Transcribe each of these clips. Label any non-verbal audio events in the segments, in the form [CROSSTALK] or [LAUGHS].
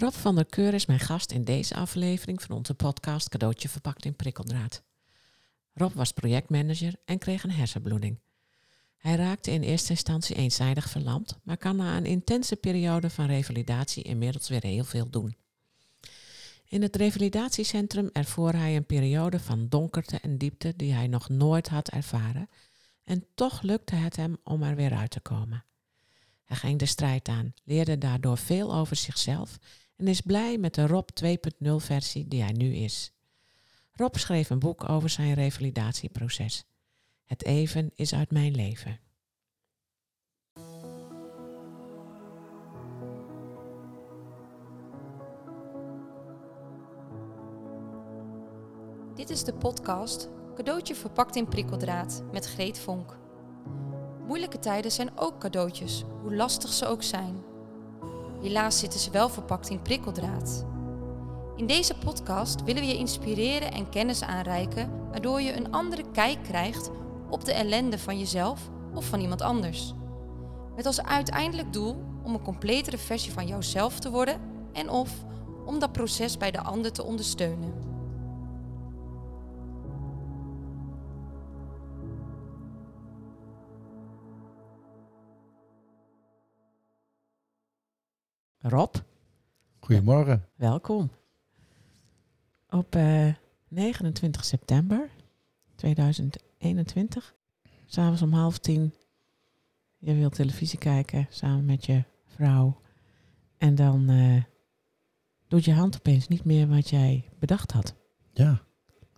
Rob van der Keur is mijn gast in deze aflevering van onze podcast Cadeautje verpakt in prikkeldraad. Rob was projectmanager en kreeg een hersenbloeding. Hij raakte in eerste instantie eenzijdig verlamd, maar kan na een intense periode van revalidatie inmiddels weer heel veel doen. In het revalidatiecentrum ervoor hij een periode van donkerte en diepte die hij nog nooit had ervaren, en toch lukte het hem om er weer uit te komen. Hij ging de strijd aan, leerde daardoor veel over zichzelf en is blij met de Rob 2.0 versie die hij nu is. Rob schreef een boek over zijn revalidatieproces. Het even is uit mijn leven. Dit is de podcast Cadeautje verpakt in prikkeldraad met Greet Vonk. Moeilijke tijden zijn ook cadeautjes, hoe lastig ze ook zijn. Helaas zitten ze wel verpakt in prikkeldraad. In deze podcast willen we je inspireren en kennis aanreiken, waardoor je een andere kijk krijgt op de ellende van jezelf of van iemand anders. Met als uiteindelijk doel om een completere versie van jouzelf te worden en of om dat proces bij de ander te ondersteunen. Rob, Goedemorgen. welkom. Op eh, 29 september 2021, s'avonds om half tien, je wilt televisie kijken samen met je vrouw. En dan eh, doet je hand opeens niet meer wat jij bedacht had. Ja,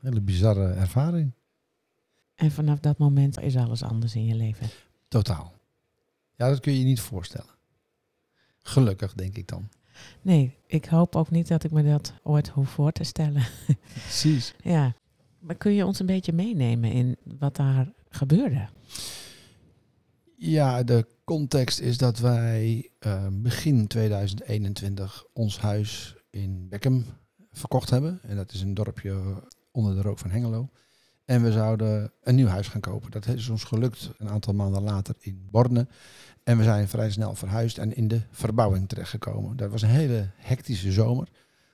hele bizarre ervaring. En vanaf dat moment is alles anders in je leven. Totaal. Ja, dat kun je je niet voorstellen. Gelukkig, denk ik dan. Nee, ik hoop ook niet dat ik me dat ooit hoef voor te stellen. [LAUGHS] Precies. ja, maar kun je ons een beetje meenemen in wat daar gebeurde? Ja, de context is dat wij eh, begin 2021 ons huis in Beckham verkocht hebben. En dat is een dorpje onder de rook van Hengelo. En we zouden een nieuw huis gaan kopen. Dat is ons gelukt een aantal maanden later in Borne. En we zijn vrij snel verhuisd en in de verbouwing terechtgekomen. Dat was een hele hectische zomer.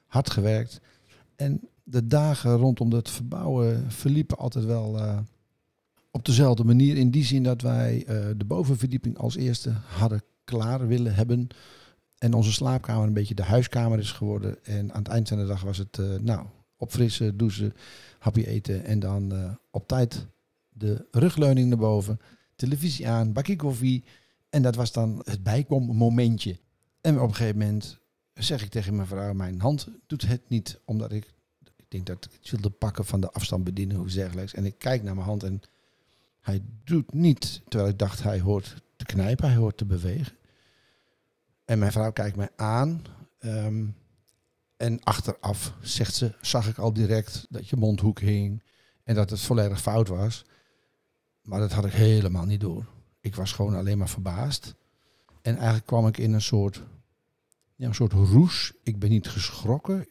Hard gewerkt. En de dagen rondom het verbouwen verliepen altijd wel eh, op dezelfde manier. In die zin dat wij eh, de bovenverdieping als eerste hadden klaar willen hebben. En onze slaapkamer een beetje de huiskamer is geworden. En aan het eind van de dag was het, eh, nou, opfrissen, douchen, hapje eten. En dan eh, op tijd de rugleuning naar boven, televisie aan, bakje koffie. En dat was dan het bijkommomentje. En op een gegeven moment zeg ik tegen mijn vrouw, mijn hand doet het niet. Omdat ik, ik denk dat ik wilde pakken van de afstand bedienen of dergelijks. En ik kijk naar mijn hand en hij doet niet. Terwijl ik dacht, hij hoort te knijpen, hij hoort te bewegen. En mijn vrouw kijkt mij aan. ehm, en achteraf zegt ze, zag ik al direct dat je mondhoek hing. En dat het volledig fout was. Maar dat had ik helemaal niet door. Ik was gewoon alleen maar verbaasd. En eigenlijk kwam ik in een soort, ja, een soort roes. Ik ben niet geschrokken.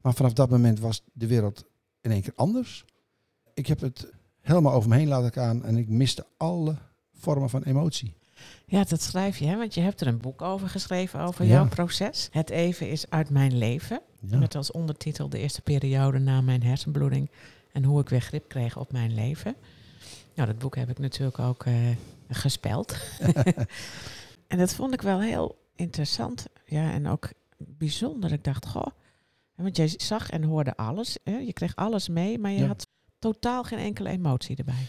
Maar vanaf dat moment was de wereld in één keer anders. Ik heb het helemaal over me heen laten gaan. En ik miste alle vormen van emotie. Ja, dat schrijf je, hè? want je hebt er een boek over geschreven over Ja. jouw proces. Het even is uit mijn leven. Ja. Met als ondertitel de eerste periode na mijn hersenbloeding en hoe ik weer grip kreeg op mijn leven. Nou, dat boek heb ik natuurlijk ook eh, gespeld. [LAUGHS] en dat vond ik wel heel interessant. Ja, en ook bijzonder. Ik dacht, goh, want jij zag en hoorde alles. Hè? Je kreeg alles mee, maar je Ja. had totaal geen enkele emotie erbij.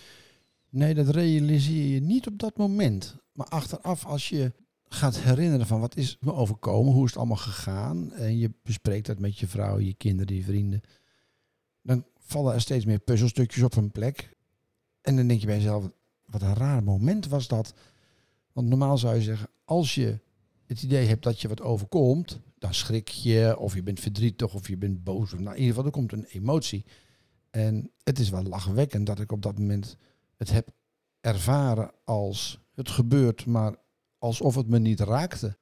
Nee, dat realiseer je niet op dat moment. Maar achteraf, als je gaat herinneren van wat is me overkomen, hoe is het allemaal gegaan, en je bespreekt dat met je vrouw, je kinderen, je vrienden, dan vallen er steeds meer puzzelstukjes op hun plek. En dan denk je bij jezelf, wat een raar moment was dat. Want normaal zou je zeggen, als je het idee hebt dat je wat overkomt, dan schrik je, of je bent verdrietig, of je bent boos. Of, nou, in ieder geval, er komt een emotie. En het is wel lachwekkend dat ik op dat moment het heb ervaren als het gebeurt, maar alsof het me niet raakte.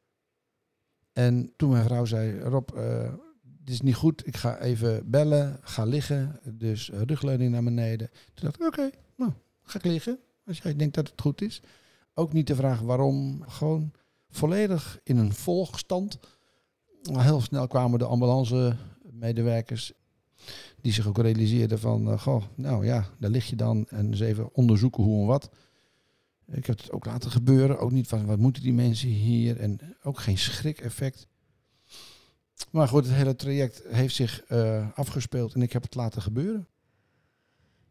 En toen mijn vrouw zei, Rob, eh, dit is niet goed, ik ga even bellen, ga liggen, dus eh, rugleuning naar beneden. Toen dacht ik, oké, nou, ga ik liggen, als jij denkt dat het goed is. Ook niet de vraag waarom, gewoon volledig in een volgstand heel snel kwamen de ambulance medewerkers die zich ook realiseerden van, uh, goh, nou ja, daar lig je dan en eens even onderzoeken hoe en wat. Ik heb het ook laten gebeuren, ook niet van wat moeten die mensen hier en ook geen schrik-effect. Maar goed, het hele traject heeft zich uh, afgespeeld en ik heb het laten gebeuren.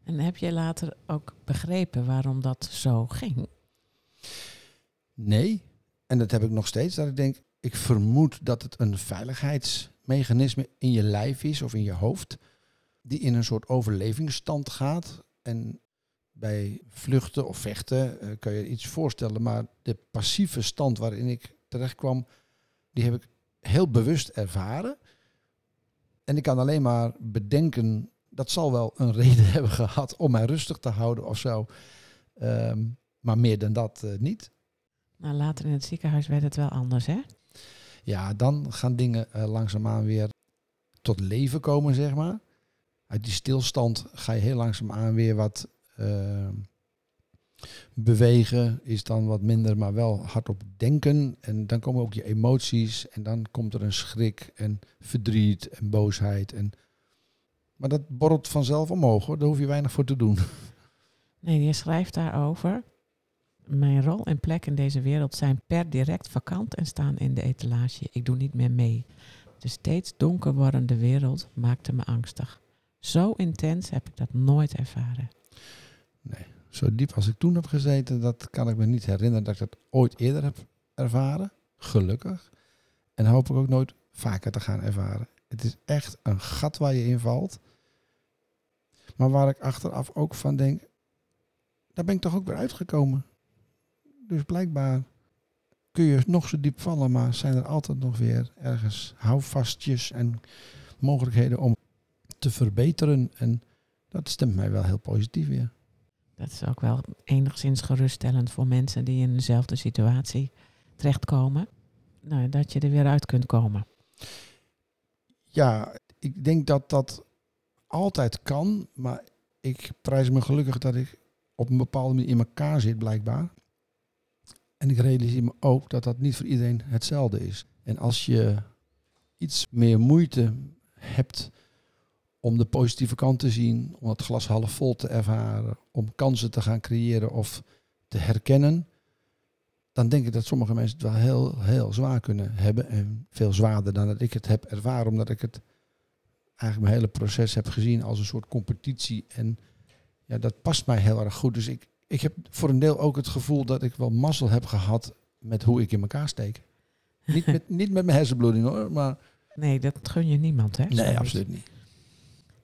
En heb je later ook begrepen waarom dat zo ging? Nee, en dat heb ik nog steeds. Dat ik denk, ik vermoed dat het een veiligheidsmechanisme in je lijf is of in je hoofd, die in een soort overlevingsstand gaat. En bij vluchten of vechten uh, kan je iets voorstellen, maar de passieve stand waarin ik terecht kwam, die heb ik heel bewust ervaren. En ik kan alleen maar bedenken, dat zal wel een [LAUGHS] reden hebben gehad om mij rustig te houden of zo. Ehm, maar meer dan dat uh, niet. Nou, later in het ziekenhuis werd het wel anders, hè? Ja, dan gaan dingen uh, langzaamaan weer tot leven komen, zeg maar. Uit die stilstand ga je heel langzaamaan weer wat uh, bewegen. Is dan wat minder, maar wel hardop denken. En dan komen ook je emoties. En dan komt er een schrik en verdriet en boosheid. En... Maar dat borrelt vanzelf omhoog, hoor. Daar hoef je weinig voor te doen. [LAUGHS] Nee, je schrijft daarover. Mijn rol en plek in deze wereld zijn per direct vakant en staan in de etalage. Ik doe niet meer mee. De steeds donker wordende wereld maakte me angstig. Zo intens heb ik dat nooit ervaren. Nee, zo diep als ik toen heb gezeten, dat kan ik me niet herinneren dat ik dat ooit eerder heb ervaren. Gelukkig. En hoop ik ook nooit vaker te gaan ervaren. Het is echt een gat waar je in valt. Maar waar ik achteraf ook van denk, daar ben ik toch ook weer uitgekomen. Dus blijkbaar kun je nog zo diep vallen, maar zijn er altijd nog weer ergens houvastjes en mogelijkheden om te verbeteren. En dat stemt mij wel heel positief weer. Dat is ook wel enigszins geruststellend voor mensen die in dezelfde situatie terechtkomen. Nou, dat je er weer uit kunt komen. Ja, ik denk dat dat altijd kan, maar ik prijs me gelukkig dat ik op een bepaalde manier in elkaar zit, blijkbaar. En ik realiseer me ook dat dat niet voor iedereen hetzelfde is. En als je iets meer moeite hebt om de positieve kant te zien, om het glas half vol te ervaren, om kansen te gaan creëren of te herkennen, dan denk ik dat sommige mensen het wel heel, heel zwaar kunnen hebben. En veel zwaarder dan dat ik het heb ervaren, omdat ik het eigenlijk mijn hele proces heb gezien als een soort competitie. En ja, dat past mij heel erg goed. Dus ik, ik heb voor een deel ook het gevoel dat ik wel mazzel heb gehad met hoe ik in elkaar steek. niet, met, [LAUGHS] niet met mijn hersenbloeding hoor, maar... Nee, dat gun je niemand hè? Nee, absoluut niet.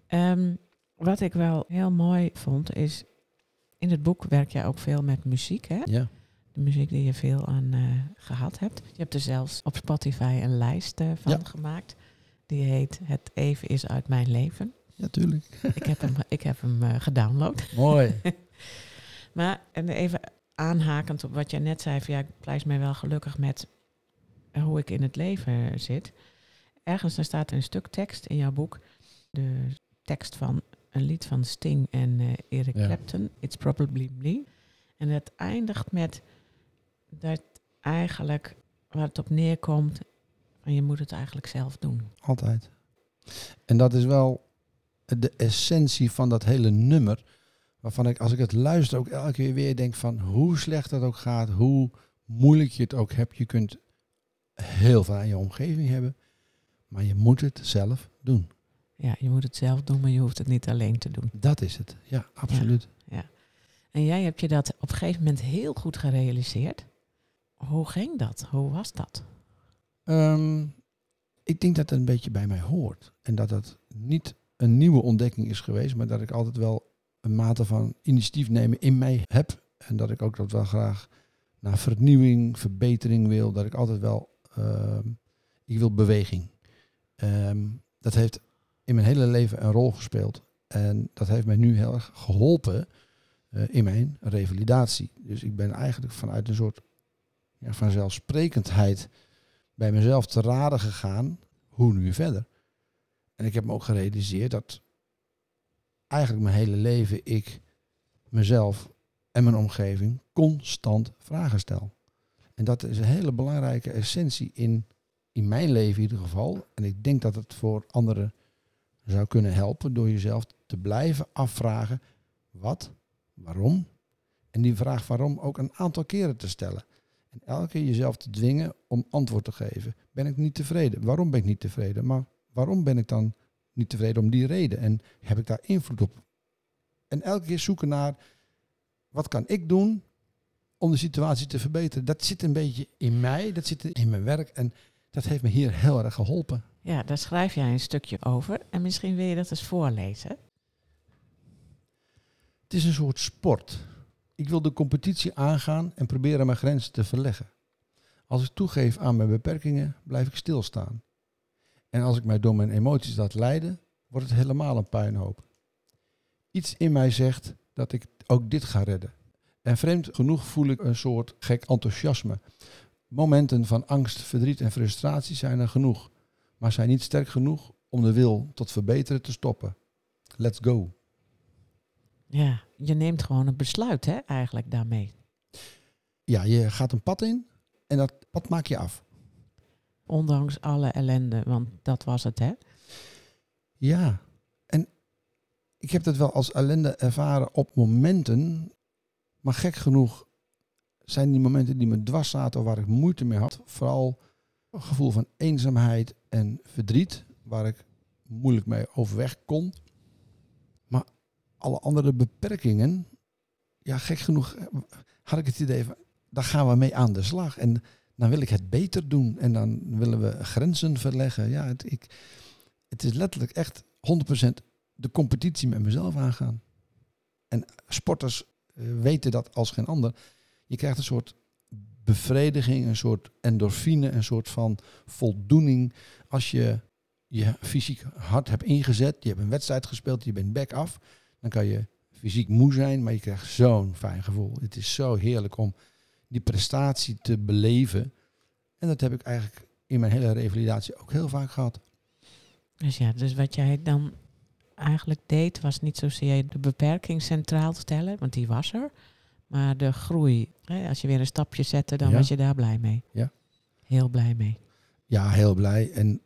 Um, wat ik wel heel mooi vond is, in het boek werk jij ook veel met muziek hè? Ja. De muziek die je veel aan uh, gehad hebt. Je hebt er zelfs op Spotify een lijst uh, van ja. gemaakt. Die heet Het Even is uit mijn leven. Ja, tuurlijk. [LAUGHS] ik heb hem, ik heb hem uh, gedownload. Mooi. [LAUGHS] maar en even aanhakend op wat jij net zei, van ja, ik prijs mij wel gelukkig met hoe ik in het leven zit. Ergens dan staat er een stuk tekst in jouw boek. De tekst van een lied van Sting en uh, Eric ja. Clapton, It's Probably Me. En het eindigt met dat eigenlijk waar het op neerkomt, van je moet het eigenlijk zelf doen. Altijd. En dat is wel de essentie van dat hele nummer. Waarvan ik, als ik het luister, ook elke keer weer denk van hoe slecht het ook gaat, hoe moeilijk je het ook hebt. Je kunt heel veel aan je omgeving hebben, maar je moet het zelf doen. Ja, je moet het zelf doen, maar je hoeft het niet alleen te doen. Dat is het, ja, absoluut. Ja, ja. En jij hebt je dat op een gegeven moment heel goed gerealiseerd. Hoe ging dat? Hoe was dat? Um, ik denk dat het een beetje bij mij hoort. En dat dat niet een nieuwe ontdekking is geweest, maar dat ik altijd wel een mate van initiatief nemen in mij heb. En dat ik ook dat wel graag naar vernieuwing, verbetering wil. Dat ik altijd wel, uh, ik wil beweging. Um, dat heeft in mijn hele leven een rol gespeeld. En dat heeft mij nu heel erg geholpen uh, in mijn revalidatie. Dus ik ben eigenlijk vanuit een soort ja, vanzelfsprekendheid bij mezelf te raden gegaan, hoe nu verder. En ik heb me ook gerealiseerd dat eigenlijk mijn hele leven ik mezelf en mijn omgeving constant vragen stel. En dat is een hele belangrijke essentie in in mijn leven in ieder geval, en ik denk dat het voor anderen zou kunnen helpen door jezelf te blijven afvragen wat, waarom. En die vraag waarom ook een aantal keren te stellen. En elke keer jezelf te dwingen om antwoord te geven. Ben ik niet tevreden? Waarom ben ik niet tevreden? Maar waarom ben ik dan niet tevreden om die reden? En heb ik daar invloed op? En elke keer zoeken naar wat kan ik doen om de situatie te verbeteren. Dat zit een beetje in mij, dat zit in mijn werk en dat heeft me hier heel erg geholpen. Ja, daar schrijf jij een stukje over en misschien wil je dat eens voorlezen. Het is een soort sport. Ik wil de competitie aangaan en proberen mijn grenzen te verleggen. Als ik toegeef aan mijn beperkingen, blijf ik stilstaan. En als ik mij door mijn emoties laat leiden, wordt het helemaal een puinhoop. Iets in mij zegt dat ik ook dit ga redden. En vreemd genoeg voel ik een soort gek enthousiasme. Momenten van angst, verdriet en frustratie zijn er genoeg, maar zijn niet sterk genoeg om de wil tot verbeteren te stoppen. Let's go. Ja, je neemt gewoon een besluit, hè, eigenlijk daarmee. Ja, je gaat een pad in en dat pad maak je af. Ondanks alle ellende, want dat was het, hè? Ja, en ik heb dat wel als ellende ervaren op momenten, maar gek genoeg zijn die momenten die me dwars zaten waar ik moeite mee had, vooral gevoel van eenzaamheid en verdriet, waar ik moeilijk mee overweg kon. Maar alle andere beperkingen, ja, gek genoeg had ik het idee van, daar gaan we mee aan de slag. En dan wil ik het beter doen en dan willen we grenzen verleggen. Ja, het, ik, het is letterlijk echt 100% de competitie met mezelf aangaan. En sporters eh, weten dat als geen ander. Je krijgt een soort bevrediging, een soort endorfine, een soort van voldoening als je je fysiek hard hebt ingezet. Je hebt een wedstrijd gespeeld, je bent back af. Dan kan je fysiek moe zijn, maar je krijgt zo'n fijn gevoel. Het is zo heerlijk om die prestatie te beleven. En dat heb ik eigenlijk in mijn hele revalidatie ook heel vaak gehad. Dus ja, dus wat jij dan eigenlijk deed, was niet zozeer de beperking centraal stellen, want die was er. Maar de groei. Hè, als je weer een stapje zette, dan Ja. was je daar blij mee. Ja. Heel blij mee. Ja, heel blij. En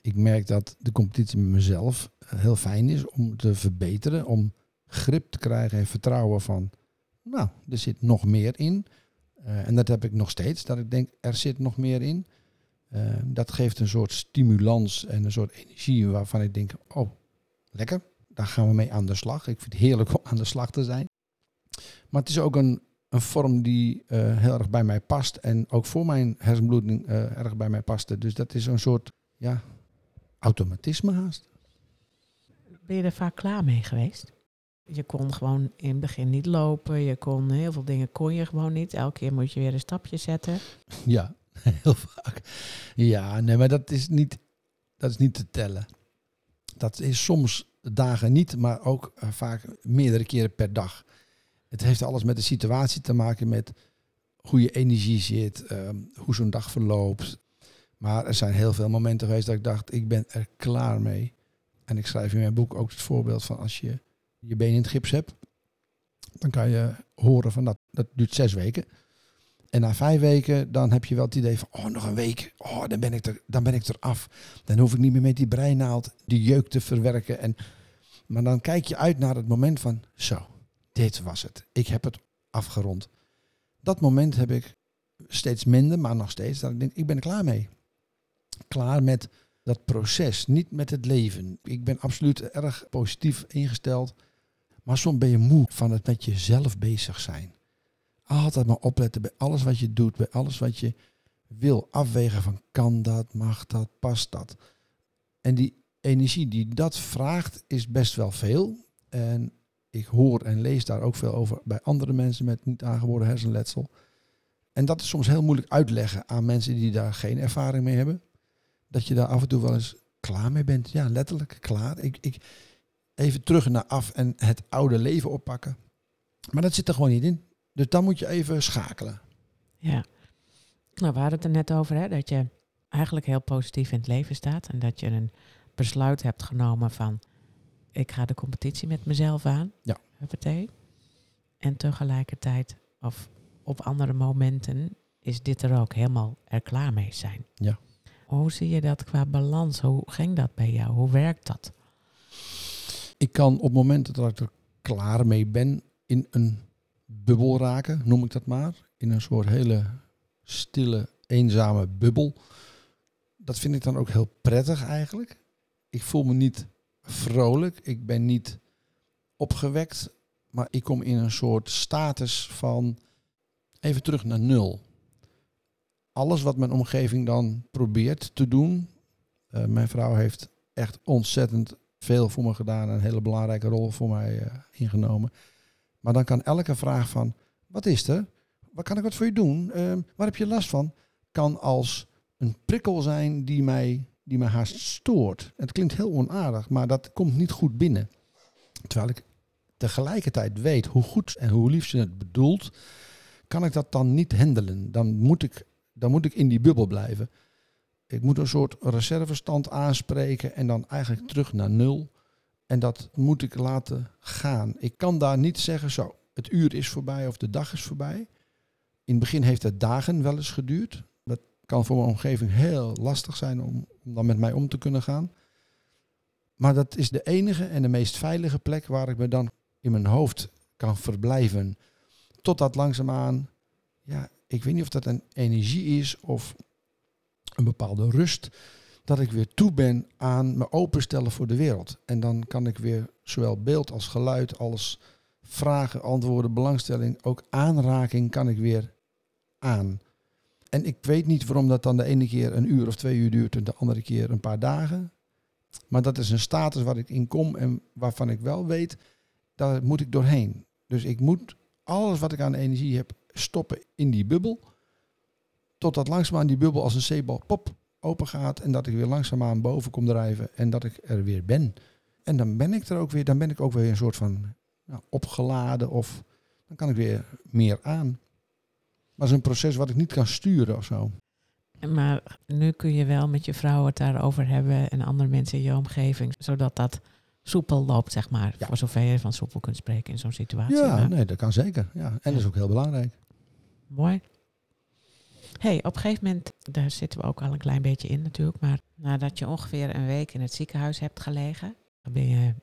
ik merk dat de competitie met mezelf eh, heel fijn is om te verbeteren, om grip te krijgen en vertrouwen van, nou, er zit nog meer in. Eh, en dat heb ik nog steeds, dat ik denk, er zit nog meer in. Eh, dat geeft een soort stimulans en een soort energie waarvan ik denk, oh, lekker, daar gaan we mee aan de slag. Ik vind het heerlijk om aan de slag te zijn. Maar het is ook een, een vorm die eh, heel erg bij mij past en ook voor mijn hersenbloeding eh, erg bij mij paste. Dus dat is een soort, ja, automatisme haast. Ben je er vaak klaar mee geweest? Je kon gewoon in het begin niet lopen. Je kon heel veel dingen kon je gewoon niet. Elke keer moet je weer een stapje zetten. [LAUGHS] Ja, [LAUGHS] heel vaak. Ja, nee, maar dat is niet, dat is niet te tellen. Dat is soms dagen niet, maar ook eh, vaak meerdere keren per dag. Het heeft alles met de situatie te maken, met hoe je energie zit, ehm, hoe zo'n dag verloopt. Maar er zijn heel veel momenten geweest dat ik dacht, ik ben er klaar mee. En ik schrijf in mijn boek ook het voorbeeld van als je je been in het gips hebt, dan kan je horen van dat, dat duurt zes weken. En na vijf weken, dan heb je wel het idee van, oh, nog een week, oh, dan ben ik er, dan ben ik er af. Dan hoef ik niet meer met die breinaald die jeuk te verwerken. En, maar dan kijk je uit naar het moment van, zo, dit was het. Ik heb het afgerond. Dat moment heb ik steeds minder, maar nog steeds, dat ik denk, ik ben er klaar mee. Klaar met dat proces, niet met het leven. Ik ben absoluut erg positief ingesteld. Maar soms ben je moe van het met jezelf bezig zijn. Altijd maar opletten bij alles wat je doet, bij alles wat je wil. Afwegen van kan dat, mag dat, past dat. En die energie die dat vraagt is best wel veel. En ik hoor en lees daar ook veel over bij andere mensen met niet aangeboren hersenletsel. En dat is soms heel moeilijk uitleggen aan mensen die daar geen ervaring mee hebben. Dat je daar af en toe wel eens klaar mee bent. Ja, letterlijk klaar. Ik, ik, even terug naar af en het oude leven oppakken. Maar dat zit er gewoon niet in. Dus dan moet je even schakelen. Ja. Nou, we hadden het er net over, hè, dat je eigenlijk heel positief in het leven staat. En dat je een besluit hebt genomen van, ik ga de competitie met mezelf aan. Ja. Huppatee. En tegelijkertijd, of op andere momenten, is dit er ook helemaal er klaar mee zijn. Ja. Hoe zie je dat qua balans? Hoe ging dat bij jou? Hoe werkt dat? Ik kan op momenten dat ik er klaar mee ben in een bubbel raken, noem ik dat maar. In een soort hele stille, eenzame bubbel. Dat vind ik dan ook heel prettig eigenlijk. Ik voel me niet vrolijk, ik ben niet opgewekt, maar ik kom in een soort status van even terug naar nul. Alles wat mijn omgeving dan probeert te doen. Uh, mijn vrouw heeft echt ontzettend veel voor me gedaan, een hele belangrijke rol voor mij uh, ingenomen. Maar dan kan elke vraag van, wat is er? Wat kan ik wat voor je doen? Uh, waar heb je last van? Kan als een prikkel zijn die mij, die mij haast stoort. Het klinkt heel onaardig, maar dat komt niet goed binnen. Terwijl ik tegelijkertijd weet hoe goed en hoe lief ze het bedoelt, kan ik dat dan niet handelen. Dan moet ik, dan moet ik in die bubbel blijven. Ik moet een soort reservestand aanspreken en dan eigenlijk terug naar nul. En dat moet ik laten gaan. Ik kan daar niet zeggen, zo, het uur is voorbij of de dag is voorbij. In het begin heeft het dagen wel eens geduurd. Dat kan voor mijn omgeving heel lastig zijn om, om dan met mij om te kunnen gaan. Maar dat is de enige en de meest veilige plek waar ik me dan in mijn hoofd kan verblijven. Totdat langzaamaan, ja, ik weet niet of dat een energie is of een bepaalde rust. Dat ik weer toe ben aan me openstellen voor de wereld. En dan kan ik weer zowel beeld als geluid, als vragen, antwoorden, belangstelling, ook aanraking kan ik weer aan. En ik weet niet waarom dat dan de ene keer een uur of twee uur duurt en de andere keer een paar dagen. Maar dat is een status waar ik in kom en waarvan ik wel weet, daar moet ik doorheen. Dus ik moet alles wat ik aan energie heb stoppen in die bubbel. Totdat langzaamaan die bubbel als een zeebal pop open gaat en dat ik weer langzaamaan boven kom drijven en dat ik er weer ben. En dan ben ik er ook weer, dan ben ik ook weer een soort van nou, opgeladen of dan kan ik weer meer aan. Maar het is een proces wat ik niet kan sturen of zo. Maar nu kun je wel met je vrouw het daarover hebben en andere mensen in je omgeving, zodat dat soepel loopt, zeg maar. Voor zover je van soepel kunt spreken in zo'n situatie. Ja, nee, dat kan zeker. Ja. En dat is ook heel belangrijk. Mooi. hey, op een gegeven moment, daar zitten we ook al een klein beetje in natuurlijk, maar nadat je ongeveer een week in het ziekenhuis hebt gelegen, ben je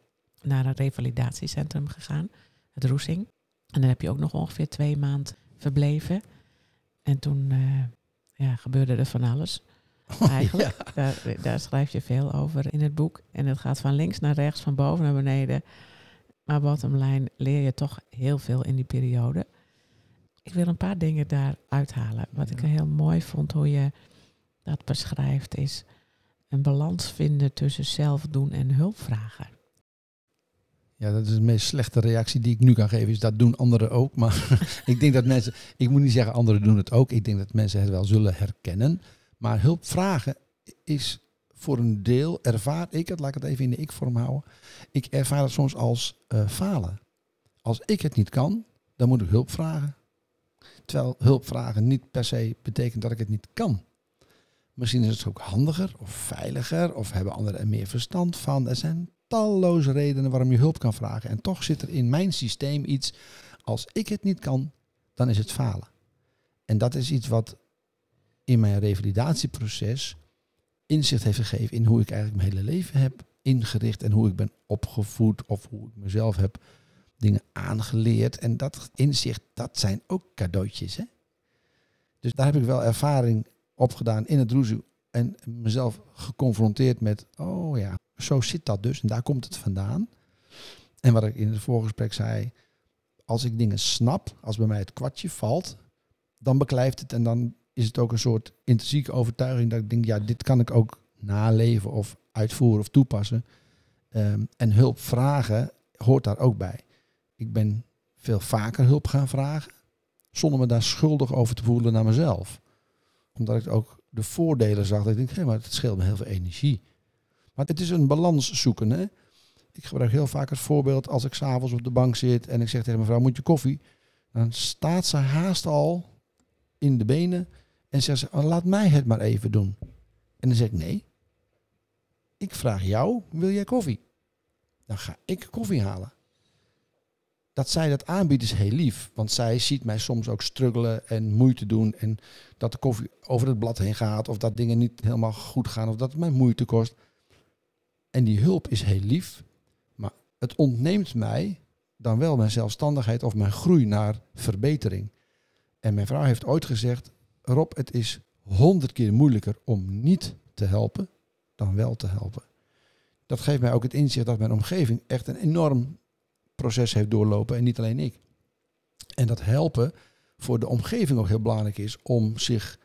naar een revalidatiecentrum gegaan, het Roesing. En dan heb je ook nog ongeveer twee maanden verbleven. En toen uh, ja, gebeurde er van alles. Eigenlijk, daar, daar, schrijf je veel over in het boek. En het gaat van links naar rechts, van boven naar beneden. Maar bottom line leer je toch heel veel in die periode. Ik wil een paar dingen daar uithalen. Wat ik heel mooi vond hoe je dat beschrijft, is een balans vinden tussen zelf doen en hulp vragen. Ja, dat is de meest slechte reactie die ik nu kan geven. Is dat doen anderen ook. Maar [LAUGHS] ik denk dat mensen, ik moet niet zeggen anderen doen het ook. Ik denk dat mensen het wel zullen herkennen. Maar hulp vragen is voor een deel, ervaar ik het, laat ik het even in de ik-vorm houden. Ik ervaar het soms als uh, falen. Als ik het niet kan, dan moet ik hulp vragen. Terwijl hulp vragen niet per se betekent dat ik het niet kan. Misschien is het ook handiger of veiliger of hebben anderen er meer verstand van. Er zijn talloze redenen waarom je hulp kan vragen. En toch zit er in mijn systeem iets, als ik het niet kan, dan is het falen. En dat is iets wat in mijn revalidatieproces inzicht heeft gegeven in hoe ik eigenlijk mijn hele leven heb ingericht en hoe ik ben opgevoed of hoe ik mezelf heb dingen aangeleerd. En dat inzicht, dat zijn ook cadeautjes. Hè? Dus daar heb ik wel ervaring op gedaan in het roezoe en mezelf geconfronteerd met, oh ja, zo zit dat dus en daar komt het vandaan. En wat ik in het voorgesprek zei, als ik dingen snap, als bij mij het kwartje valt, dan beklijft het en dan is het ook een soort intrinsieke overtuiging dat ik denk, ja, dit kan ik ook naleven of uitvoeren of toepassen. Ehm, en hulp vragen hoort daar ook bij. Ik ben veel vaker hulp gaan vragen, zonder me daar schuldig over te voelen naar mezelf. Omdat ik ook de voordelen zag. Ik denk, hé, maar het scheelt me heel veel energie. Maar het is een balans zoeken. Hè? Ik gebruik heel vaak het voorbeeld als ik s'avonds op de bank zit en ik zeg tegen mijn vrouw, moet je koffie? Dan staat ze haast al in de benen en zegt ze, oh, laat mij het maar even doen. En dan zeg ik, nee. Ik vraag jou, wil jij koffie? Dan ga ik koffie halen. Dat zij dat aanbiedt is heel lief. Want zij ziet mij soms ook struggelen en moeite doen. En dat de koffie over het blad heen gaat. Of dat dingen niet helemaal goed gaan. Of dat het mij moeite kost. En die hulp is heel lief. Maar het ontneemt mij dan wel mijn zelfstandigheid of mijn groei naar verbetering. En mijn vrouw heeft ooit gezegd: Rob, het is honderd keer moeilijker om niet te helpen dan wel te helpen. Dat geeft mij ook het inzicht dat mijn omgeving echt een enorm proces heeft doorlopen en niet alleen ik. En dat helpen voor de omgeving ook heel belangrijk is om zich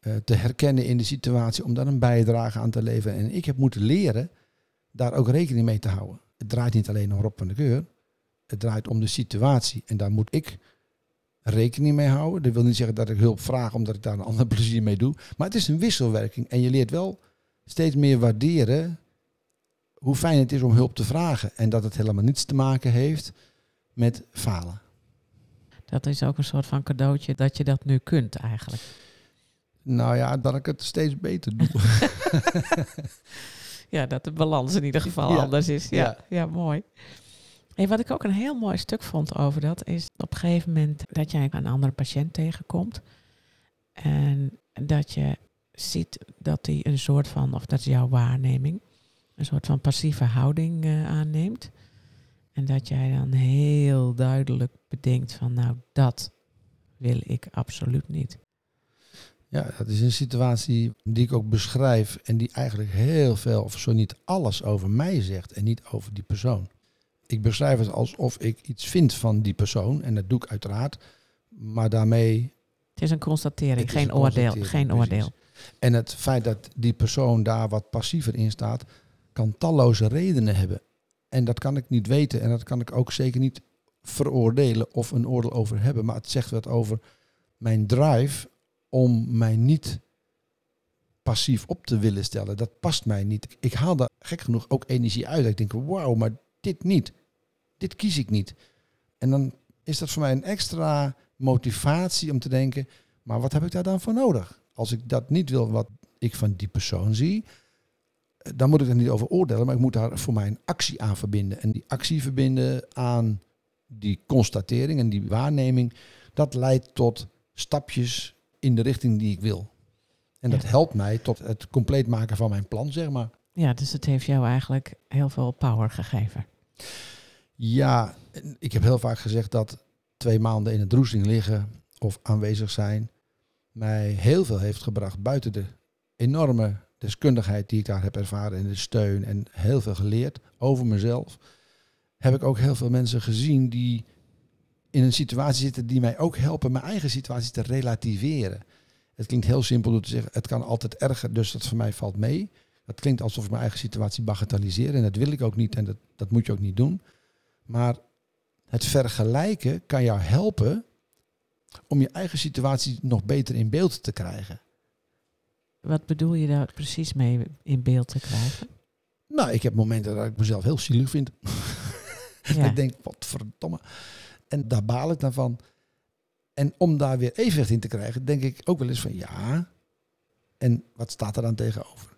uh, te herkennen in de situatie, om daar een bijdrage aan te leveren. En ik heb moeten leren daar ook rekening mee te houden. Het draait niet alleen om Rob van de Keur, het draait om de situatie. En daar moet ik rekening mee houden. Dat wil niet zeggen dat ik hulp vraag omdat ik daar een [LAUGHS] ander plezier mee doe. Maar het is een wisselwerking. En je leert wel steeds meer waarderen hoe fijn het is om hulp te vragen. En dat het helemaal niets te maken heeft met falen. Dat is ook een soort van cadeautje dat je dat nu kunt eigenlijk. Nou ja, dat ik het steeds beter doe. [LAUGHS] ja, dat de balans in ieder geval anders is. Ja, ja. ja mooi. En wat ik ook een heel mooi stuk vond over dat, is op een gegeven moment dat jij een andere patiënt tegenkomt. En dat je ziet dat hij een soort van, of dat is jouw waarneming, een soort van passieve houding uh, aanneemt. En dat jij dan heel duidelijk bedenkt van nou dat wil ik absoluut niet. Ja, dat is een situatie die ik ook beschrijf en die eigenlijk heel veel, of zo niet alles over mij zegt en niet over die persoon. Ik beschrijf het alsof ik iets vind van die persoon en dat doe ik uiteraard, maar daarmee. Het is een constatering, geen oordeel. Geen oordeel. En het feit dat die persoon daar wat passiever in staat, kan talloze redenen hebben. En dat kan ik niet weten en dat kan ik ook zeker niet veroordelen of een oordeel over hebben. Maar het zegt wat over mijn drive om mij niet passief op te willen stellen. Dat past mij niet. Ik haal daar gek genoeg ook energie uit. Ik denk, wauw, maar dit niet. Dit kies ik niet. En dan is dat voor mij een extra motivatie om te denken, maar wat heb ik daar dan voor nodig? Als ik dat niet wil wat ik van die persoon zie, dan moet ik er niet over oordelen, maar ik moet daar voor mij een actie aan verbinden. En die actie verbinden aan die constatering en die waarneming, dat leidt tot stapjes in de richting die ik wil. En dat helpt mij tot het compleet maken van mijn plan, zeg maar. Ja, dus het heeft jou eigenlijk heel veel power gegeven. Ja, ik heb heel vaak gezegd dat twee maanden in het droesting liggen of aanwezig zijn mij heel veel heeft gebracht buiten de enorme deskundigheid die ik daar heb ervaren en de steun en heel veel geleerd over mezelf, heb ik ook heel veel mensen gezien die in een situatie zitten die mij ook helpen mijn eigen situatie te relativeren. Het klinkt heel simpel door te zeggen, het kan altijd erger, dus dat voor mij valt mee. Dat klinkt alsof ik mijn eigen situatie bagatelliseer en dat wil ik ook niet en dat, dat moet je ook niet doen. Maar het vergelijken kan jou helpen om je eigen situatie nog beter in beeld te krijgen. Wat bedoel je daar precies mee in beeld te krijgen? Nou, ik heb momenten dat ik mezelf heel zielig vind. Ja. [LAUGHS] ik denk, wat verdomme. En daar baal ik dan van. En om daar weer evenwicht in te krijgen, denk ik ook wel eens van ja. En wat staat er dan tegenover?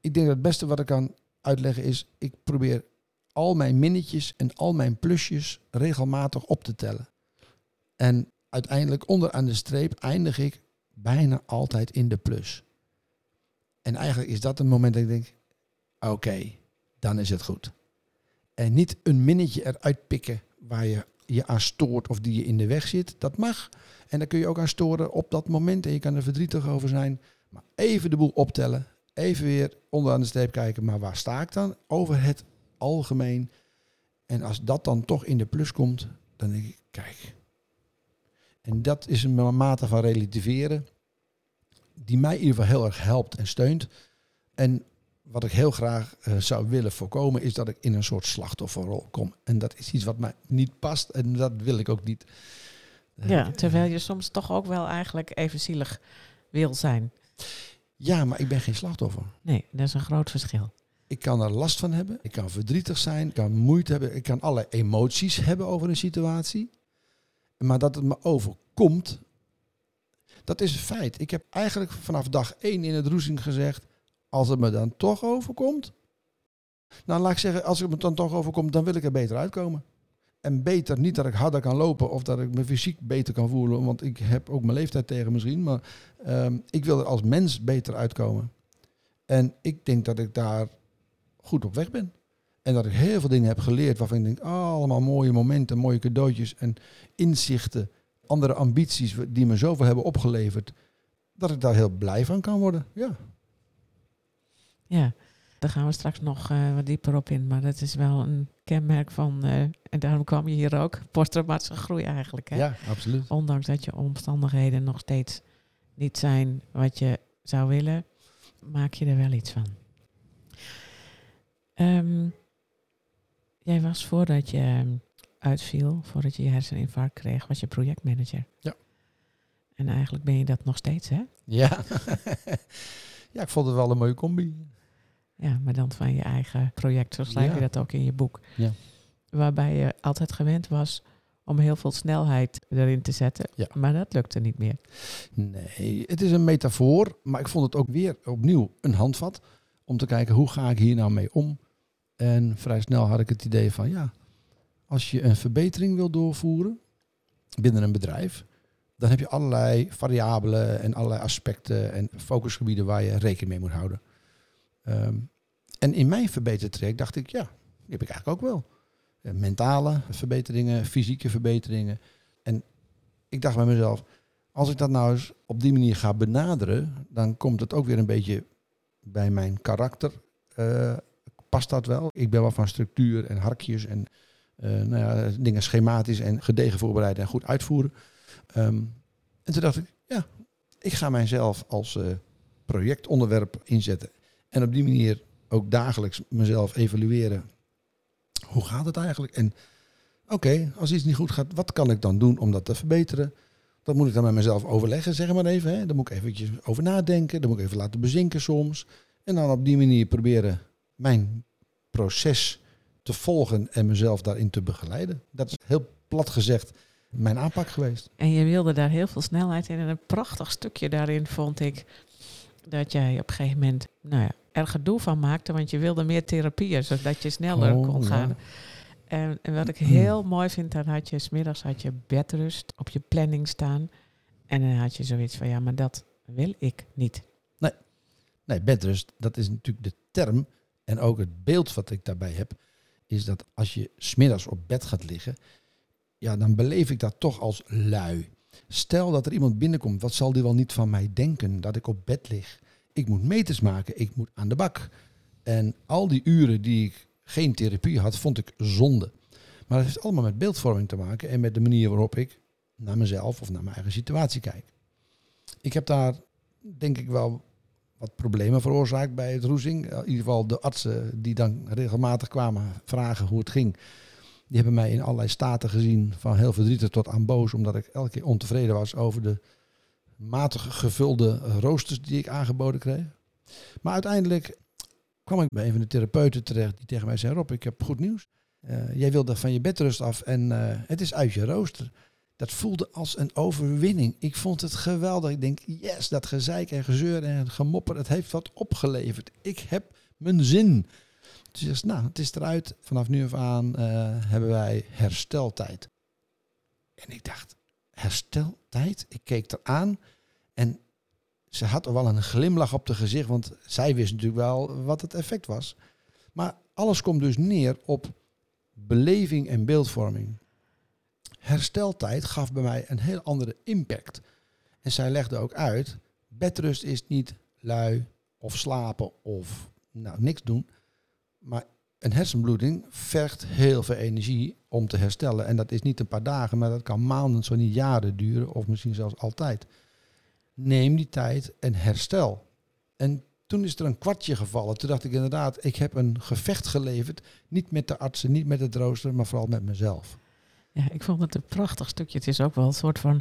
Ik denk dat het beste wat ik kan uitleggen is, ik probeer al mijn minnetjes en al mijn plusjes regelmatig op te tellen. En uiteindelijk onderaan de streep eindig ik bijna altijd in de plus. En eigenlijk is dat een moment dat ik denk, oké, dan is het goed. En niet een minnetje eruit pikken waar je je aan stoort of die je in de weg zit. Dat mag. En daar kun je ook aan storen op dat moment. En je kan er verdrietig over zijn. Maar even de boel optellen. Even weer onderaan de streep kijken. Maar waar sta ik dan? Over het algemeen. En als dat dan toch in de plus komt, dan denk ik, kijk, en dat is een mate van relativeren die mij in ieder geval heel erg helpt en steunt. En wat ik heel graag uh, zou willen voorkomen is dat ik in een soort slachtofferrol kom. En dat is iets wat mij niet past en dat wil ik ook niet. Ja, terwijl je soms toch ook wel eigenlijk even zielig wil zijn. Ja, maar ik ben geen slachtoffer. Nee, dat is een groot verschil. Ik kan er last van hebben. Ik kan verdrietig zijn. Ik kan moeite hebben. Ik kan alle emoties hebben over een situatie. Maar dat het me overkomt, dat is een feit. Ik heb eigenlijk vanaf dag één in het roezing gezegd, als het me dan toch overkomt, nou laat ik zeggen, als het me dan toch overkomt, dan wil ik er beter uitkomen. en beter, niet dat ik harder kan lopen of dat ik me fysiek beter kan voelen, want ik heb ook mijn leeftijd tegen misschien, maar ehm, ik wil er als mens beter uitkomen. En ik denk dat ik daar goed op weg ben. En dat ik heel veel dingen heb geleerd waarvan ik denk, allemaal mooie momenten, mooie cadeautjes en inzichten, andere ambities die me zoveel hebben opgeleverd, dat ik daar heel blij van kan worden. Ja. Ja, daar gaan we straks nog uh, wat dieper op in. Maar dat is wel een kenmerk van, uh, en daarom kwam je hier ook, posttraumatische groei eigenlijk. Hè? Ja, absoluut. Ondanks dat je omstandigheden nog steeds niet zijn wat je zou willen, maak je er wel iets van. Um, jij was voordat je ehm, uitviel, voordat je je herseninfarct kreeg, was je projectmanager. Ja. En eigenlijk ben je dat nog steeds, hè? Ja. [LAUGHS] ja, ik vond het wel een mooie combi. Ja, maar dan van je eigen project. Zo schrijf je dat ook in je boek. Ja. Waarbij je altijd gewend was om heel veel snelheid erin te zetten. Ja. Maar dat lukte niet meer. Nee, het is een metafoor. Maar ik vond het ook weer opnieuw een handvat. Om te kijken, hoe ga ik hier nou mee om? En vrij snel had ik het idee van, ja, als je een verbetering wil doorvoeren binnen een bedrijf, dan heb je allerlei variabelen en allerlei aspecten en focusgebieden waar je rekening mee moet houden. Ehm, en in mijn verbetertraject dacht ik, ja, die heb ik eigenlijk ook wel. Eh, mentale verbeteringen, fysieke verbeteringen. En ik dacht bij mezelf, als ik dat nou eens op die manier ga benaderen, dan komt het ook weer een beetje bij mijn karakter. Uh, past dat wel? Ik ben wel van structuur en harkjes en nou ja, dingen schematisch en gedegen voorbereiden en goed uitvoeren. Um, en toen dacht ik, ja, ik ga mijzelf als uh, projectonderwerp inzetten. En op die manier ook dagelijks mezelf evalueren. Hoe gaat het eigenlijk? En oké, als iets niet goed gaat, wat kan ik dan doen om dat te verbeteren? Dat moet ik dan met mezelf overleggen, zeg maar even. Hè. Daar moet ik eventjes over nadenken. Dan moet ik even laten bezinken soms. En dan op die manier proberen mijn proces te volgen en mezelf daarin te begeleiden. Dat is heel plat gezegd mijn aanpak geweest. En je wilde daar heel veel snelheid in. En een prachtig stukje daarin vond ik dat jij op een gegeven moment nou ja, er gedoe van maakte, want je wilde meer therapieën, zodat je sneller Oh, kon ja. gaan. En, en wat ik heel mooi vind, dan had je smiddags had je bedrust op je planning staan. En dan had je zoiets van, ja, maar dat wil ik niet. Nee, bedrust, dat is natuurlijk de term. En ook het beeld wat ik daarbij heb, is dat als je smiddags op bed gaat liggen, ja, dan beleef ik dat toch als lui. Stel dat er iemand binnenkomt, wat zal die wel niet van mij denken dat ik op bed lig? Ik moet meters maken, ik moet aan de bak. En al die uren die ik geen therapie had, vond ik zonde. Maar dat heeft allemaal met beeldvorming te maken en met de manier waarop ik naar mezelf of naar mijn eigen situatie kijk. Ik heb daar denk ik wel wat problemen veroorzaakt bij het roezing. In ieder geval de artsen die dan regelmatig kwamen vragen hoe het ging. Die hebben mij in allerlei staten gezien, van heel verdrietig tot aan boos, omdat ik elke keer ontevreden was over de matig gevulde roosters die ik aangeboden kreeg. Maar uiteindelijk kwam ik bij een van de therapeuten terecht die tegen mij zei, Rob, ik heb goed nieuws. Eh, jij wilde van je bedrust af en eh, het is uit je rooster. Dat voelde als een overwinning. Ik vond het geweldig. Ik denk, yes, dat gezeik en gezeur en gemopper, het heeft wat opgeleverd. Ik heb mijn zin. Dus nou, het is eruit. Vanaf nu af aan eh, hebben wij hersteltijd. En ik dacht, hersteltijd? Ik keek er aan en ze had wel een glimlach op de gezicht, want zij wist natuurlijk wel wat het effect was. Maar alles komt dus neer op beleving en beeldvorming. Hersteltijd gaf bij mij een heel andere impact. En zij legde ook uit, bedrust is niet lui of slapen of nou, niks doen. Maar een hersenbloeding vergt heel veel energie om te herstellen. En dat is niet een paar dagen, maar dat kan maanden, zo niet jaren duren. Of misschien zelfs altijd. Neem die tijd en herstel. En toen is er een kwartje gevallen. Toen dacht ik inderdaad, ik heb een gevecht geleverd. Niet met de artsen, niet met het rooster, maar vooral met mezelf. Ja, ik vond het een prachtig stukje. Het is ook wel een soort van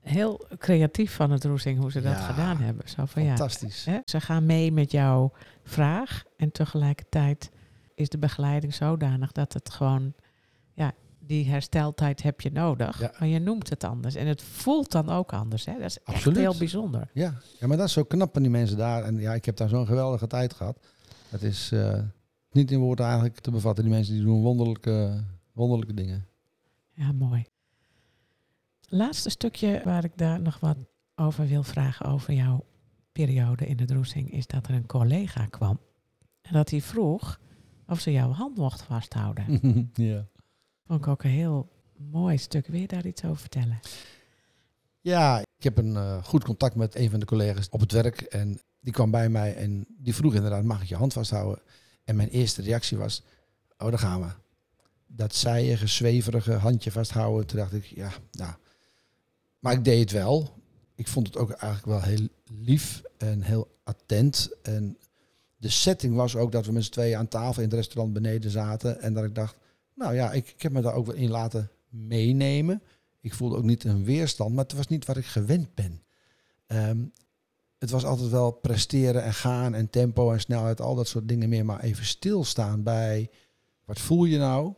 heel creatief van het roezing hoe ze dat Ja, gedaan hebben. Zo van, ja, Fantastisch. hè, ze gaan mee met jouw vraag en tegelijkertijd is de begeleiding zodanig dat het gewoon, ja, die hersteltijd heb je nodig. Ja. Maar je noemt het anders en het voelt dan ook anders. Hè? Dat is echt Absoluut. heel bijzonder. Ja. ja, maar dat is zo knap van die mensen daar. En ja, ik heb daar zo'n geweldige tijd gehad. Het is eh, niet in woorden eigenlijk te bevatten. Die mensen die doen wonderlijke wonderlijke dingen. Ja, mooi. Laatste stukje waar ik daar nog wat over wil vragen over jouw periode in de Roesing, is dat er een collega kwam. En dat hij vroeg of ze jouw hand mocht vasthouden. [LAUGHS] ja. Vond ik ook een heel mooi stuk. Wil je daar iets over vertellen? Ja, ik heb een eh, goed contact met een van de collega's op het werk. En die kwam bij mij en die vroeg inderdaad, mag ik je hand vasthouden? En mijn eerste reactie was, oh daar gaan we. Dat zijige, zweverige handje vasthouden. Toen dacht ik, ja, nou. Maar ik deed het wel. Ik vond het ook eigenlijk wel heel lief en heel attent. En de setting was ook dat we met z'n tweeën aan tafel in het restaurant beneden zaten. En dat ik dacht, nou ja, ik, ik heb me daar ook wel in laten meenemen. Ik voelde ook niet een weerstand, maar het was niet wat ik gewend ben. Ehm, het was altijd wel presteren en gaan en tempo en snelheid, al dat soort dingen meer. Maar even stilstaan bij, wat voel je nou?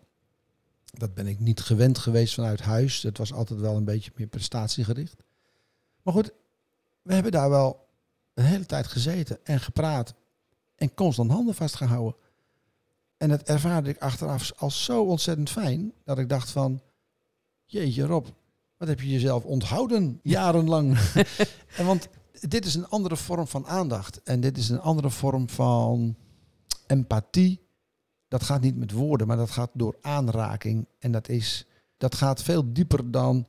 Dat ben ik niet gewend geweest vanuit huis. Het was altijd wel een beetje meer prestatiegericht. Maar goed, we hebben daar wel een hele tijd gezeten en gepraat en constant handen vastgehouden. En dat ervaarde ik achteraf als zo ontzettend fijn dat ik dacht van, jeetje Rob, wat heb je jezelf onthouden jarenlang? [LAUGHS] [LAUGHS] en want dit is een andere vorm van aandacht en dit is een andere vorm van empathie. Dat gaat niet met woorden, maar dat gaat door aanraking. En dat, is, dat gaat veel dieper dan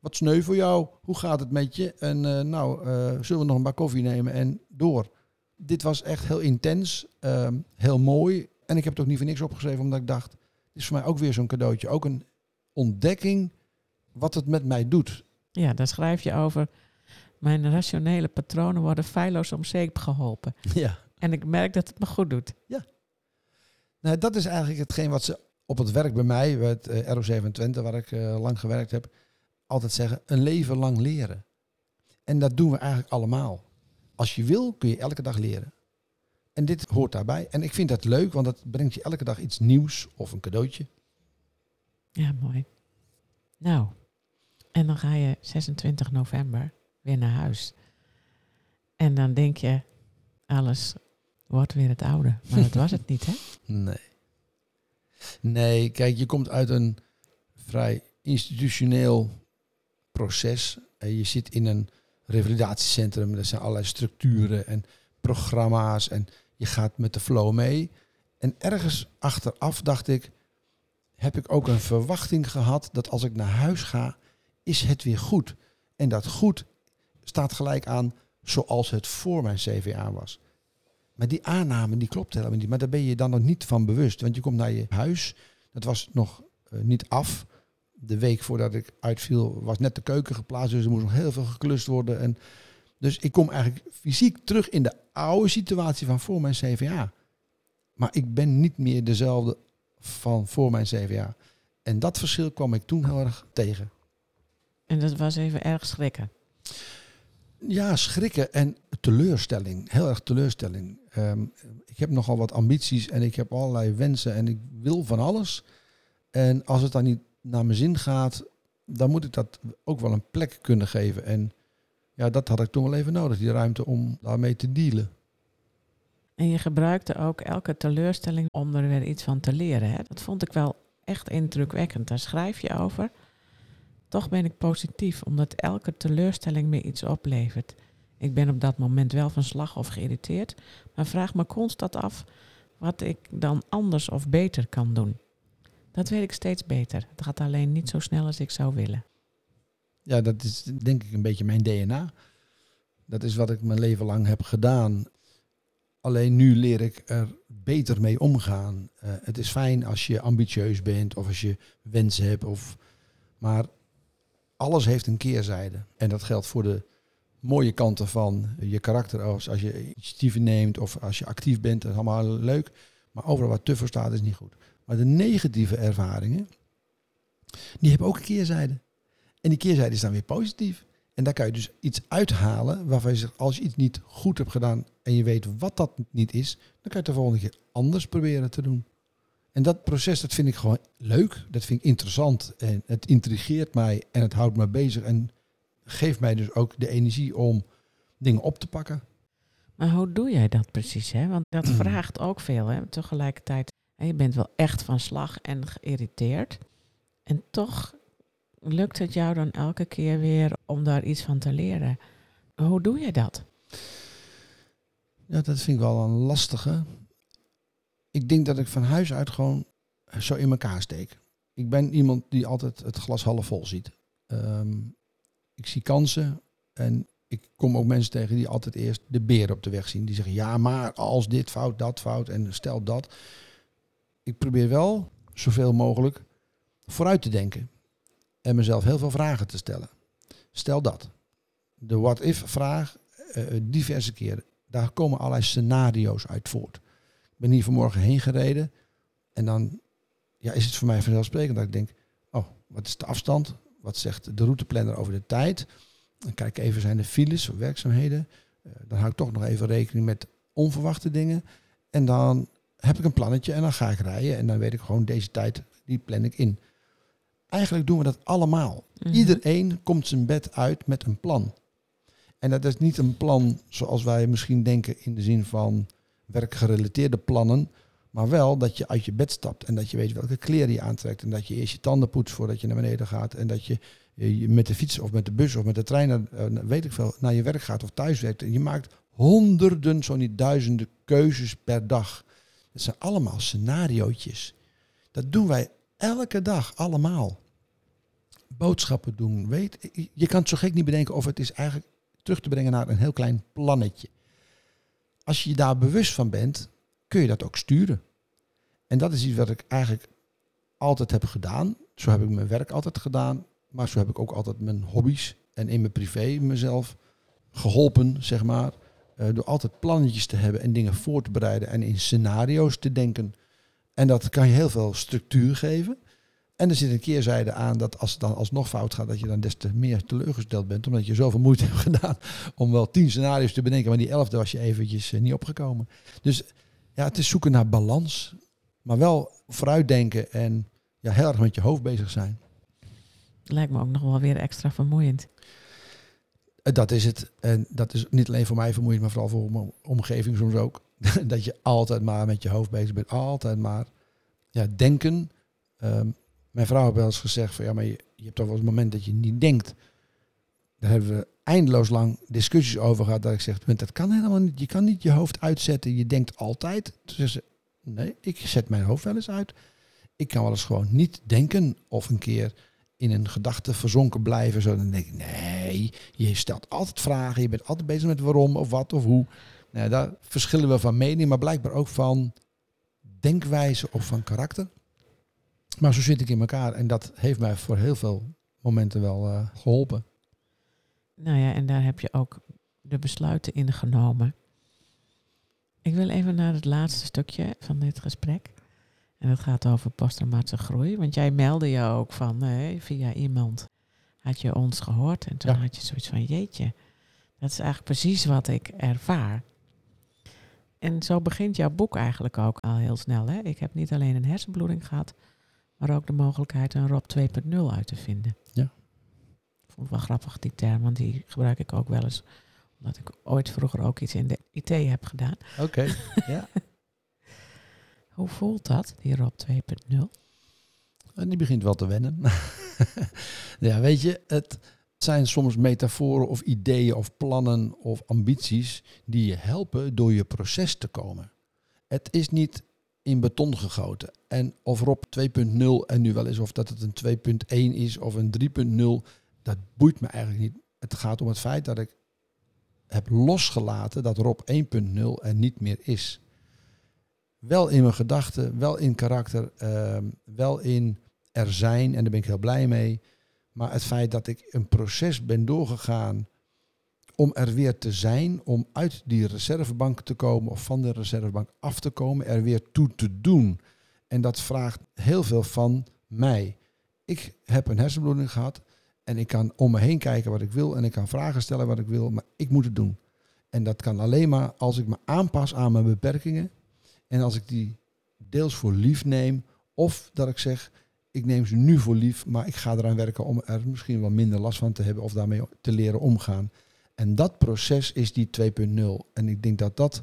wat sneu voor jou, hoe gaat het met je? En uh, nou, uh, zullen we nog een bak koffie nemen en door. Dit was echt heel intens, uh, heel mooi. En ik heb het ook niet voor niks opgeschreven, omdat ik dacht, dit is voor mij ook weer zo'n cadeautje. Ook een ontdekking wat het met mij doet. Ja, daar schrijf je over. Mijn rationele patronen worden feilloos om zeep geholpen. Ja. En ik merk dat het me goed doet. Ja. Nou, dat is eigenlijk hetgeen wat ze op het werk bij mij, bij het uh, RO7 Twente, waar ik uh, lang gewerkt heb, altijd zeggen, een leven lang leren. En dat doen we eigenlijk allemaal. Als je wil, kun je elke dag leren. En dit hoort daarbij. En ik vind dat leuk, want dat brengt je elke dag iets nieuws of een cadeautje. Ja, mooi. Nou, en dan ga je 26 november weer naar huis. En dan denk je, alles wordt weer het oude. Maar dat was het niet, hè? [LAUGHS] Nee. Nee, kijk, je komt uit een vrij institutioneel proces. En je zit in een revalidatiecentrum. Er zijn allerlei structuren en programma's. En je gaat met de flow mee. En ergens achteraf dacht ik, heb ik ook een verwachting gehad dat als ik naar huis ga, is het weer goed. En dat goed staat gelijk aan zoals het voor mijn CVA was. Maar die aanname die klopt helemaal niet. Maar daar ben je dan nog niet van bewust. Want je komt naar je huis. Dat was nog uh, niet af. De week voordat ik uitviel was net de keuken geplaatst. Dus er moest nog heel veel geklust worden. En dus ik kom eigenlijk fysiek terug in de oude situatie van voor mijn CVA. Maar ik ben niet meer dezelfde van voor mijn CVA. En dat verschil kwam ik toen heel erg tegen. En dat was even erg schrikken. Ja, schrikken en teleurstelling. Heel erg teleurstelling. Um, ik heb nogal wat ambities en ik heb allerlei wensen en ik wil van alles. En als het dan niet naar mijn zin gaat, dan moet ik dat ook wel een plek kunnen geven. En ja, dat had ik toen wel even nodig, die ruimte om daarmee te dealen. En je gebruikte ook elke teleurstelling om er weer iets van te leren. Hè? Dat vond ik wel echt indrukwekkend. Daar schrijf je over. Toch ben ik positief, omdat elke teleurstelling me iets oplevert. Ik ben op dat moment wel van slag of geïrriteerd, maar vraag me constant af wat ik dan anders of beter kan doen. Dat weet ik steeds beter. Het gaat alleen niet zo snel als ik zou willen. Ja, dat is denk ik een beetje mijn DNA. Dat is wat ik mijn leven lang heb gedaan. Alleen nu leer ik er beter mee omgaan. Uh, het is fijn als je ambitieus bent of als je wensen hebt. Of, maar alles heeft een keerzijde. En dat geldt voor de mooie kanten van je karakter. Als, als je initiatieven neemt of als je actief bent, dat is allemaal leuk. Maar overal wat te voor staat is niet goed. Maar de negatieve ervaringen, die hebben ook een keerzijde. En die keerzijde is dan weer positief. En daar kan je dus iets uithalen waarvan je zegt, als je iets niet goed hebt gedaan en je weet wat dat niet is, dan kan je het de volgende keer anders proberen te doen. En dat proces, dat vind ik gewoon leuk. Dat vind ik interessant. En het intrigeert mij en het houdt me bezig. En geeft mij dus ook de energie om dingen op te pakken. Maar hoe doe jij dat precies? Hè? Want dat [CLEARS THROAT] vraagt ook veel. Hè? Tegelijkertijd je bent wel echt van slag en geïrriteerd. En toch lukt het jou dan elke keer weer om daar iets van te leren. Hoe doe je dat? Ja, dat vind ik wel een lastige. Ik denk dat ik van huis uit gewoon zo in elkaar steek. Ik ben iemand die altijd het glas half vol ziet. Ehm, ik zie kansen en ik kom ook mensen tegen die altijd eerst de beer op de weg zien. Die zeggen, ja, maar als dit fout, dat fout en stel dat. Ik probeer wel zoveel mogelijk vooruit te denken. En mezelf heel veel vragen te stellen. Stel dat. De what-if-vraag, uh, diverse keren. Daar komen allerlei scenario's uit voort. Ik ben hier vanmorgen heen gereden. En dan ja, is het voor mij vanzelfsprekend dat ik denk... Oh, wat is de afstand? Wat zegt de routeplanner over de tijd? Dan kijk ik even, zijn er files werkzaamheden? Uh, dan hou ik toch nog even rekening met onverwachte dingen. En dan heb ik een plannetje en dan ga ik rijden. En dan weet ik gewoon, deze tijd, die plan ik in. Eigenlijk doen we dat allemaal. Mhm. Iedereen komt zijn bed uit met een plan. En dat is niet een plan zoals wij misschien denken in de zin van werkgerelateerde plannen. Maar wel dat je uit je bed stapt en dat je weet welke kleren je aantrekt. En dat je eerst je tanden poetst voordat je naar beneden gaat. En dat je met de fiets of met de bus of met de trein, naar, eh, weet ik veel, naar je werk gaat of thuis werkt. En je maakt honderden, zo niet duizenden keuzes per dag. Dat zijn allemaal scenariootjes. Dat doen wij elke dag allemaal. Boodschappen doen. Weet, je kan het zo gek niet bedenken of het is eigenlijk terug te brengen naar een heel klein plannetje. Als je je daar bewust van bent, kun je dat ook sturen. En dat is iets wat ik eigenlijk altijd heb gedaan. Zo heb ik mijn werk altijd gedaan. Maar zo heb ik ook altijd mijn hobby's en in mijn privé mezelf geholpen, zeg maar. Uh, door altijd plannetjes te hebben en dingen voor te bereiden en in scenario's te denken. En dat kan je heel veel structuur geven. En er zit een keerzijde aan dat als het dan alsnog fout gaat, dat je dan des te meer teleurgesteld bent. Omdat je zoveel moeite hebt [LAUGHS] gedaan om wel tien scenario's te bedenken. Maar die elfde was je eventjes eh, niet opgekomen. Dus ja, het is zoeken naar balans. Maar wel vooruitdenken en ja, heel erg met je hoofd bezig zijn. Lijkt me ook nog wel weer extra vermoeiend. Eh, dat is het. En dat is niet alleen voor mij vermoeiend, maar vooral voor mijn omgeving soms ook. [LAUGHS] dat je altijd maar met je hoofd bezig bent. Altijd maar ja, denken. Ehm, mijn vrouw heeft wel eens gezegd van ja, maar je, je hebt toch wel eens een moment dat je niet denkt. Daar hebben we eindeloos lang discussies over gehad. Dat ik zeg, dat kan helemaal niet. Je kan niet je hoofd uitzetten. Je denkt altijd. Dus nee, ik zet mijn hoofd wel eens uit. Ik kan wel eens gewoon niet denken of een keer in een gedachte verzonken blijven. Zo, dan denk ik, nee, je stelt altijd vragen. Je bent altijd bezig met waarom of wat of hoe. Nou, daar verschillen we van mening, maar blijkbaar ook van denkwijze of van karakter. Maar zo zit ik in elkaar en dat heeft mij voor heel veel momenten wel uh, geholpen. Nou ja, en daar heb je ook de besluiten in genomen. Ik wil even naar het laatste stukje van dit gesprek. En het gaat over posttraumatische groei. Want jij meldde je ook van uh, via iemand. Had je ons gehoord en toen had je zoiets van jeetje. Dat is eigenlijk precies wat ik ervaar. En zo begint jouw boek eigenlijk ook al heel snel. Hè? Ik heb niet alleen een hersenbloeding gehad, maar ook de mogelijkheid een Rob 2.0 uit te vinden. Ja. Ik vond het wel grappig die term, want die gebruik ik ook wel eens. Omdat ik ooit vroeger ook iets in de IT heb gedaan. Oké, ja. [LAUGHS] Hoe voelt dat, die Rob 2.0? En die begint wel te wennen. [LAUGHS] ja, weet je, het zijn soms metaforen of ideeën of plannen of ambities die je helpen door je proces te komen. Het is niet in beton gegoten. En of Rob 2.0 en nu wel eens of dat het een 2.1 is of een 3.0, dat boeit me eigenlijk niet. Het gaat om het feit dat ik heb losgelaten dat Rob 1.0 er niet meer is. Wel in mijn gedachten, wel in karakter, ehm, wel in er zijn en daar ben ik heel blij mee. Maar het feit dat ik een proces ben doorgegaan om er weer te zijn, om uit die reservebank te komen of van de reservebank af te komen, er weer toe te doen. En dat vraagt heel veel van mij. Ik heb een hersenbloeding gehad en ik kan om me heen kijken wat ik wil en ik kan vragen stellen wat ik wil, maar ik moet het doen. En dat kan alleen maar als ik me aanpas aan mijn beperkingen en als ik die deels voor lief neem of dat ik zeg, ik neem ze nu voor lief, maar ik ga eraan werken om er misschien wel minder last van te hebben of daarmee te leren omgaan. En dat proces is die 2.0. En ik denk dat dat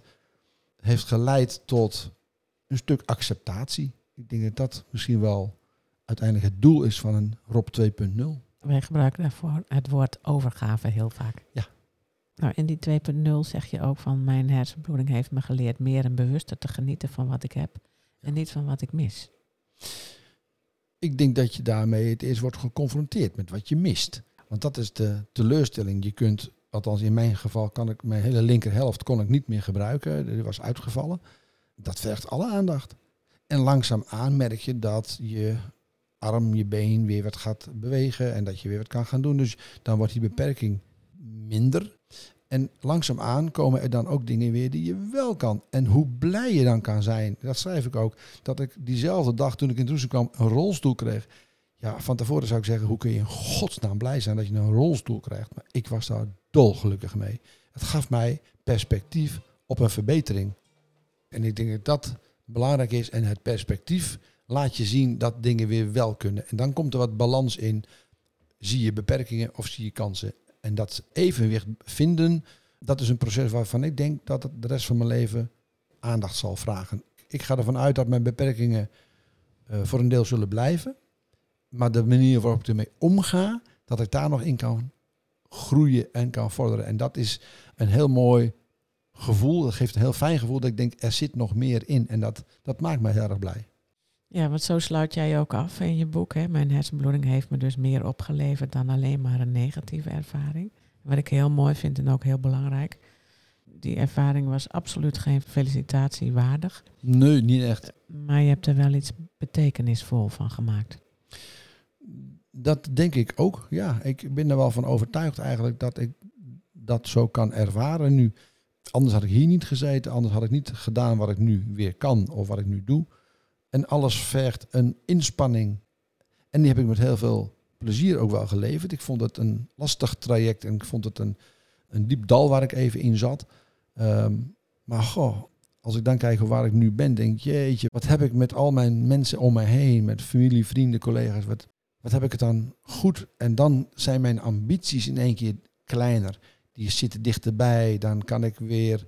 heeft geleid tot een stuk acceptatie. Ik denk dat dat misschien wel uiteindelijk het doel is van een Rob 2.0. Wij gebruiken daarvoor het woord overgave heel vaak. Ja. Nou, in die 2.0 zeg je ook van mijn hersenbloeding heeft me geleerd meer en bewuster te genieten van wat ik heb en niet van wat ik mis. Ik denk dat je daarmee het eerst wordt geconfronteerd met wat je mist. Want dat is de teleurstelling. Je kunt, althans in mijn geval, kan ik mijn hele linkerhelft kon ik niet meer gebruiken. Die was uitgevallen. Dat vergt alle aandacht. En langzaamaan merk je dat je arm, je been weer wat gaat bewegen en dat je weer wat kan gaan doen. Dus dan wordt die beperking minder. En langzaamaan komen er dan ook dingen weer die je wel kan. En hoe blij je dan kan zijn. Dat schrijf ik ook. Dat ik diezelfde dag toen ik in Droesem kwam een rolstoel kreeg. Ja, van tevoren zou ik zeggen, hoe kun je in godsnaam blij zijn dat je een rolstoel krijgt. Maar ik was daar dolgelukkig mee. Het gaf mij perspectief op een verbetering. En ik denk dat dat belangrijk is. En het perspectief laat je zien dat dingen weer wel kunnen. En dan komt er wat balans in. Zie je beperkingen of zie je kansen? En dat evenwicht vinden, dat is een proces waarvan ik denk dat het de rest van mijn leven aandacht zal vragen. Ik ga ervan uit dat mijn beperkingen uh, voor een deel zullen blijven. Maar de manier waarop ik ermee omga, dat ik daar nog in kan groeien en kan vorderen. En dat is een heel mooi gevoel. Dat geeft een heel fijn gevoel dat ik denk, er zit nog meer in. En dat, dat maakt me heel erg blij. Ja, want zo sluit jij ook af in je boek. Hè? Mijn hersenbloeding heeft me dus meer opgeleverd dan alleen maar een negatieve ervaring. Wat ik heel mooi vind en ook heel belangrijk. Die ervaring was absoluut geen felicitatie waardig. Nee, niet echt. Maar je hebt er wel iets betekenisvol van gemaakt. Dat denk ik ook, ja. Ik ben er wel van overtuigd eigenlijk dat ik dat zo kan ervaren nu. Anders had ik hier niet gezeten, anders had ik niet gedaan wat ik nu weer kan of wat ik nu doe. En alles vergt een inspanning. En die heb ik met heel veel plezier ook wel geleverd. Ik vond het een lastig traject en ik vond het een, een diep dal waar ik even in zat. Ehm, maar goh, als ik dan kijk waar ik nu ben, denk ik, jeetje, wat heb ik met al mijn mensen om mij heen, met familie, vrienden, collega's, wat, wat heb ik het dan goed? En dan zijn mijn ambities in één keer kleiner. Die zitten dichterbij, dan kan ik weer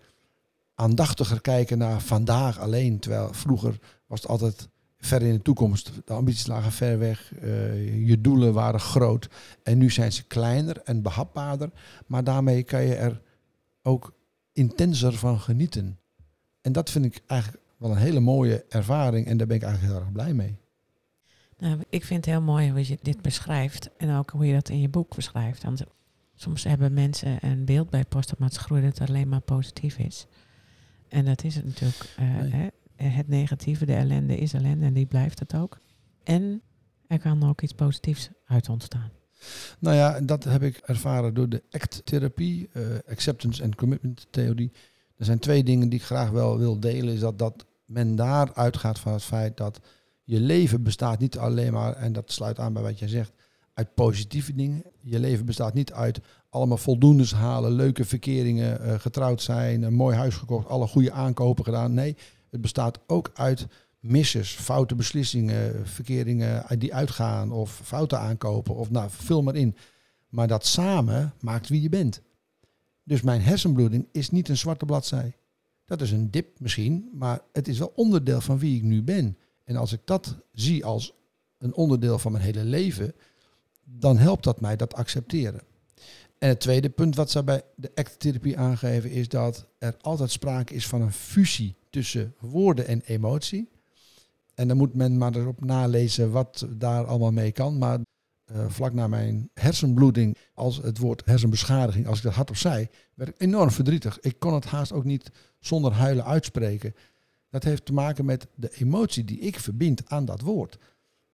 aandachtiger kijken naar vandaag alleen. Terwijl vroeger was het altijd ver in de toekomst. De ambities lagen ver weg. Uh, je doelen waren groot. En nu zijn ze kleiner en behapbaarder. Maar daarmee kan je er ook intenser van genieten. En dat vind ik eigenlijk wel een hele mooie ervaring. En daar ben ik eigenlijk heel erg blij mee. Nou, ik vind het heel mooi hoe je dit beschrijft. En ook hoe je dat in je boek beschrijft. Want soms hebben mensen een beeld bij posttraumatische groei dat het alleen maar positief is. En dat is het natuurlijk. Uh, hè, het negatieve, de ellende is ellende en die blijft het ook. En er kan ook iets positiefs uit ontstaan. Nou ja, dat heb ik ervaren door de ACT-therapie, uh, Acceptance and Commitment Theorie. Er zijn twee dingen die ik graag wel wil delen. Is dat, dat men daar uitgaat van het feit dat je leven bestaat niet alleen maar, en dat sluit aan bij wat jij zegt, uit positieve dingen. Je leven bestaat niet uit allemaal voldoendes halen, leuke verkeringen, uh, getrouwd zijn, een mooi huis gekocht, alle goede aankopen gedaan. Nee, het bestaat ook uit misses, foute beslissingen, verkeringen die uitgaan of fouten aankopen of nou, vul maar in. Maar dat samen maakt wie je bent. Dus mijn hersenbloeding is niet een zwarte bladzij. Dat is een dip misschien, maar het is wel onderdeel van wie ik nu ben. En als ik dat zie als een onderdeel van mijn hele leven, dan helpt dat mij dat accepteren. En het tweede punt wat ze bij de ACT-therapie aangeven is dat er altijd sprake is van een fusie tussen woorden en emotie. En dan moet men maar erop nalezen wat daar allemaal mee kan. Maar uh, vlak na mijn hersenbloeding, als het woord hersenbeschadiging, als ik dat hardop zei, werd ik enorm verdrietig. Ik kon het haast ook niet zonder huilen uitspreken. Dat heeft te maken met de emotie die ik verbind aan dat woord.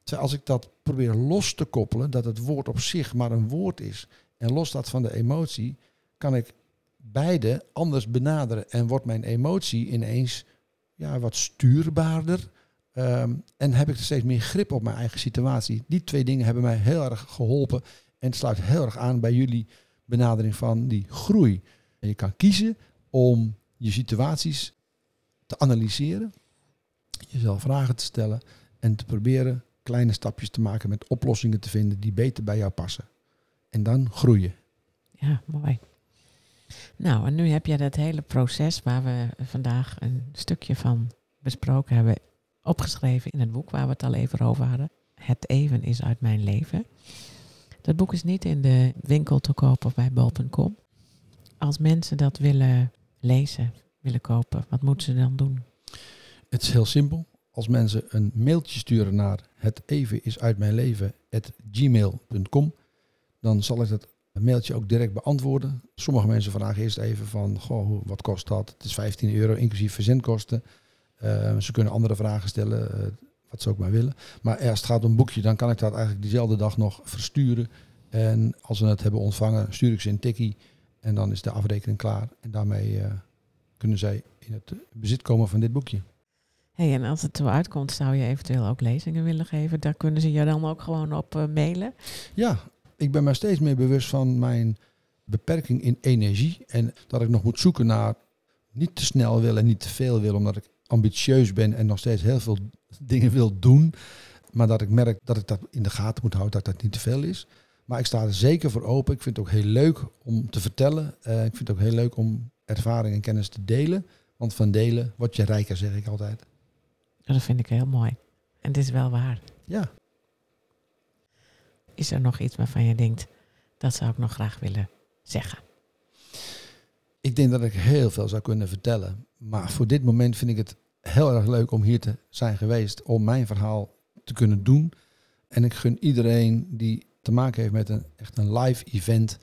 Terwijl als ik dat probeer los te koppelen, dat het woord op zich maar een woord is, en los dat van de emotie, kan ik beide anders benaderen. En wordt mijn emotie ineens ja, wat stuurbaarder. Um, en heb ik steeds meer grip op mijn eigen situatie. Die twee dingen hebben mij heel erg geholpen. En het sluit heel erg aan bij jullie benadering van die groei. En je kan kiezen om je situaties te analyseren, jezelf vragen te stellen en te proberen kleine stapjes te maken met oplossingen te vinden die beter bij jou passen. En dan groeien. Ja, mooi. Nou, en nu heb je dat hele proces waar we vandaag een stukje van besproken hebben, opgeschreven in het boek waar we het al even over hadden. Het even is uit mijn leven. Dat boek is niet in de winkel te kopen bij bol.com. Als mensen dat willen lezen, willen kopen, wat moeten ze dan doen? Het is heel simpel. Als mensen een mailtje sturen naar het even is uit mijn leven gmail.com, dan zal ik dat mailtje ook direct beantwoorden. Sommige mensen vragen eerst even van, goh, wat kost dat? Het is 15 euro inclusief verzendkosten. Eh, ze kunnen andere vragen stellen, eh, wat ze ook maar willen. Maar als het gaat om een boekje, dan kan ik dat eigenlijk diezelfde dag nog versturen. En als ze het hebben ontvangen, stuur ik ze een tikkie. En dan is de afrekening klaar. En daarmee eh, kunnen zij in het bezit komen van dit boekje. Hey, en als het zo uitkomt, zou je eventueel ook lezingen willen geven? Daar kunnen ze je dan ook gewoon op eh, mailen. Ja, ik ben me steeds meer bewust van mijn beperking in energie. En dat ik nog moet zoeken naar niet te snel wil en niet te veel wil, omdat ik ambitieus ben en nog steeds heel veel dingen wil doen. Maar dat ik merk dat ik dat in de gaten moet houden, dat dat niet te veel is. Maar ik sta er zeker voor open. Ik vind het ook heel leuk om te vertellen. Eh, ik vind het ook heel leuk om ervaring en kennis te delen. Want van delen word je rijker, zeg ik altijd. Dat vind ik heel mooi. En het is wel waar. Ja, Is er nog iets waarvan je denkt, dat zou ik nog graag willen zeggen? Ik denk dat ik heel veel zou kunnen vertellen. Maar voor dit moment vind ik het heel erg leuk om hier te zijn geweest. Om mijn verhaal te kunnen doen. En ik gun iedereen die te maken heeft met een echt een live event.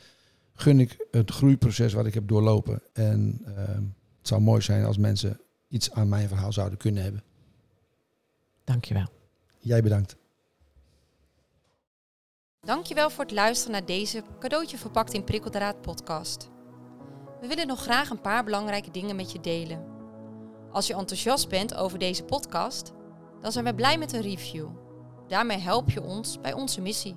Gun ik het groeiproces wat ik heb doorlopen. En ehm, het zou mooi zijn als mensen iets aan mijn verhaal zouden kunnen hebben. Dankjewel. Jij bedankt. Dankjewel voor het luisteren naar deze cadeautje verpakt in prikkeldraad podcast. We willen nog graag een paar belangrijke dingen met je delen. Als je enthousiast bent over deze podcast, dan zijn we blij met een review. Daarmee help je ons bij onze missie.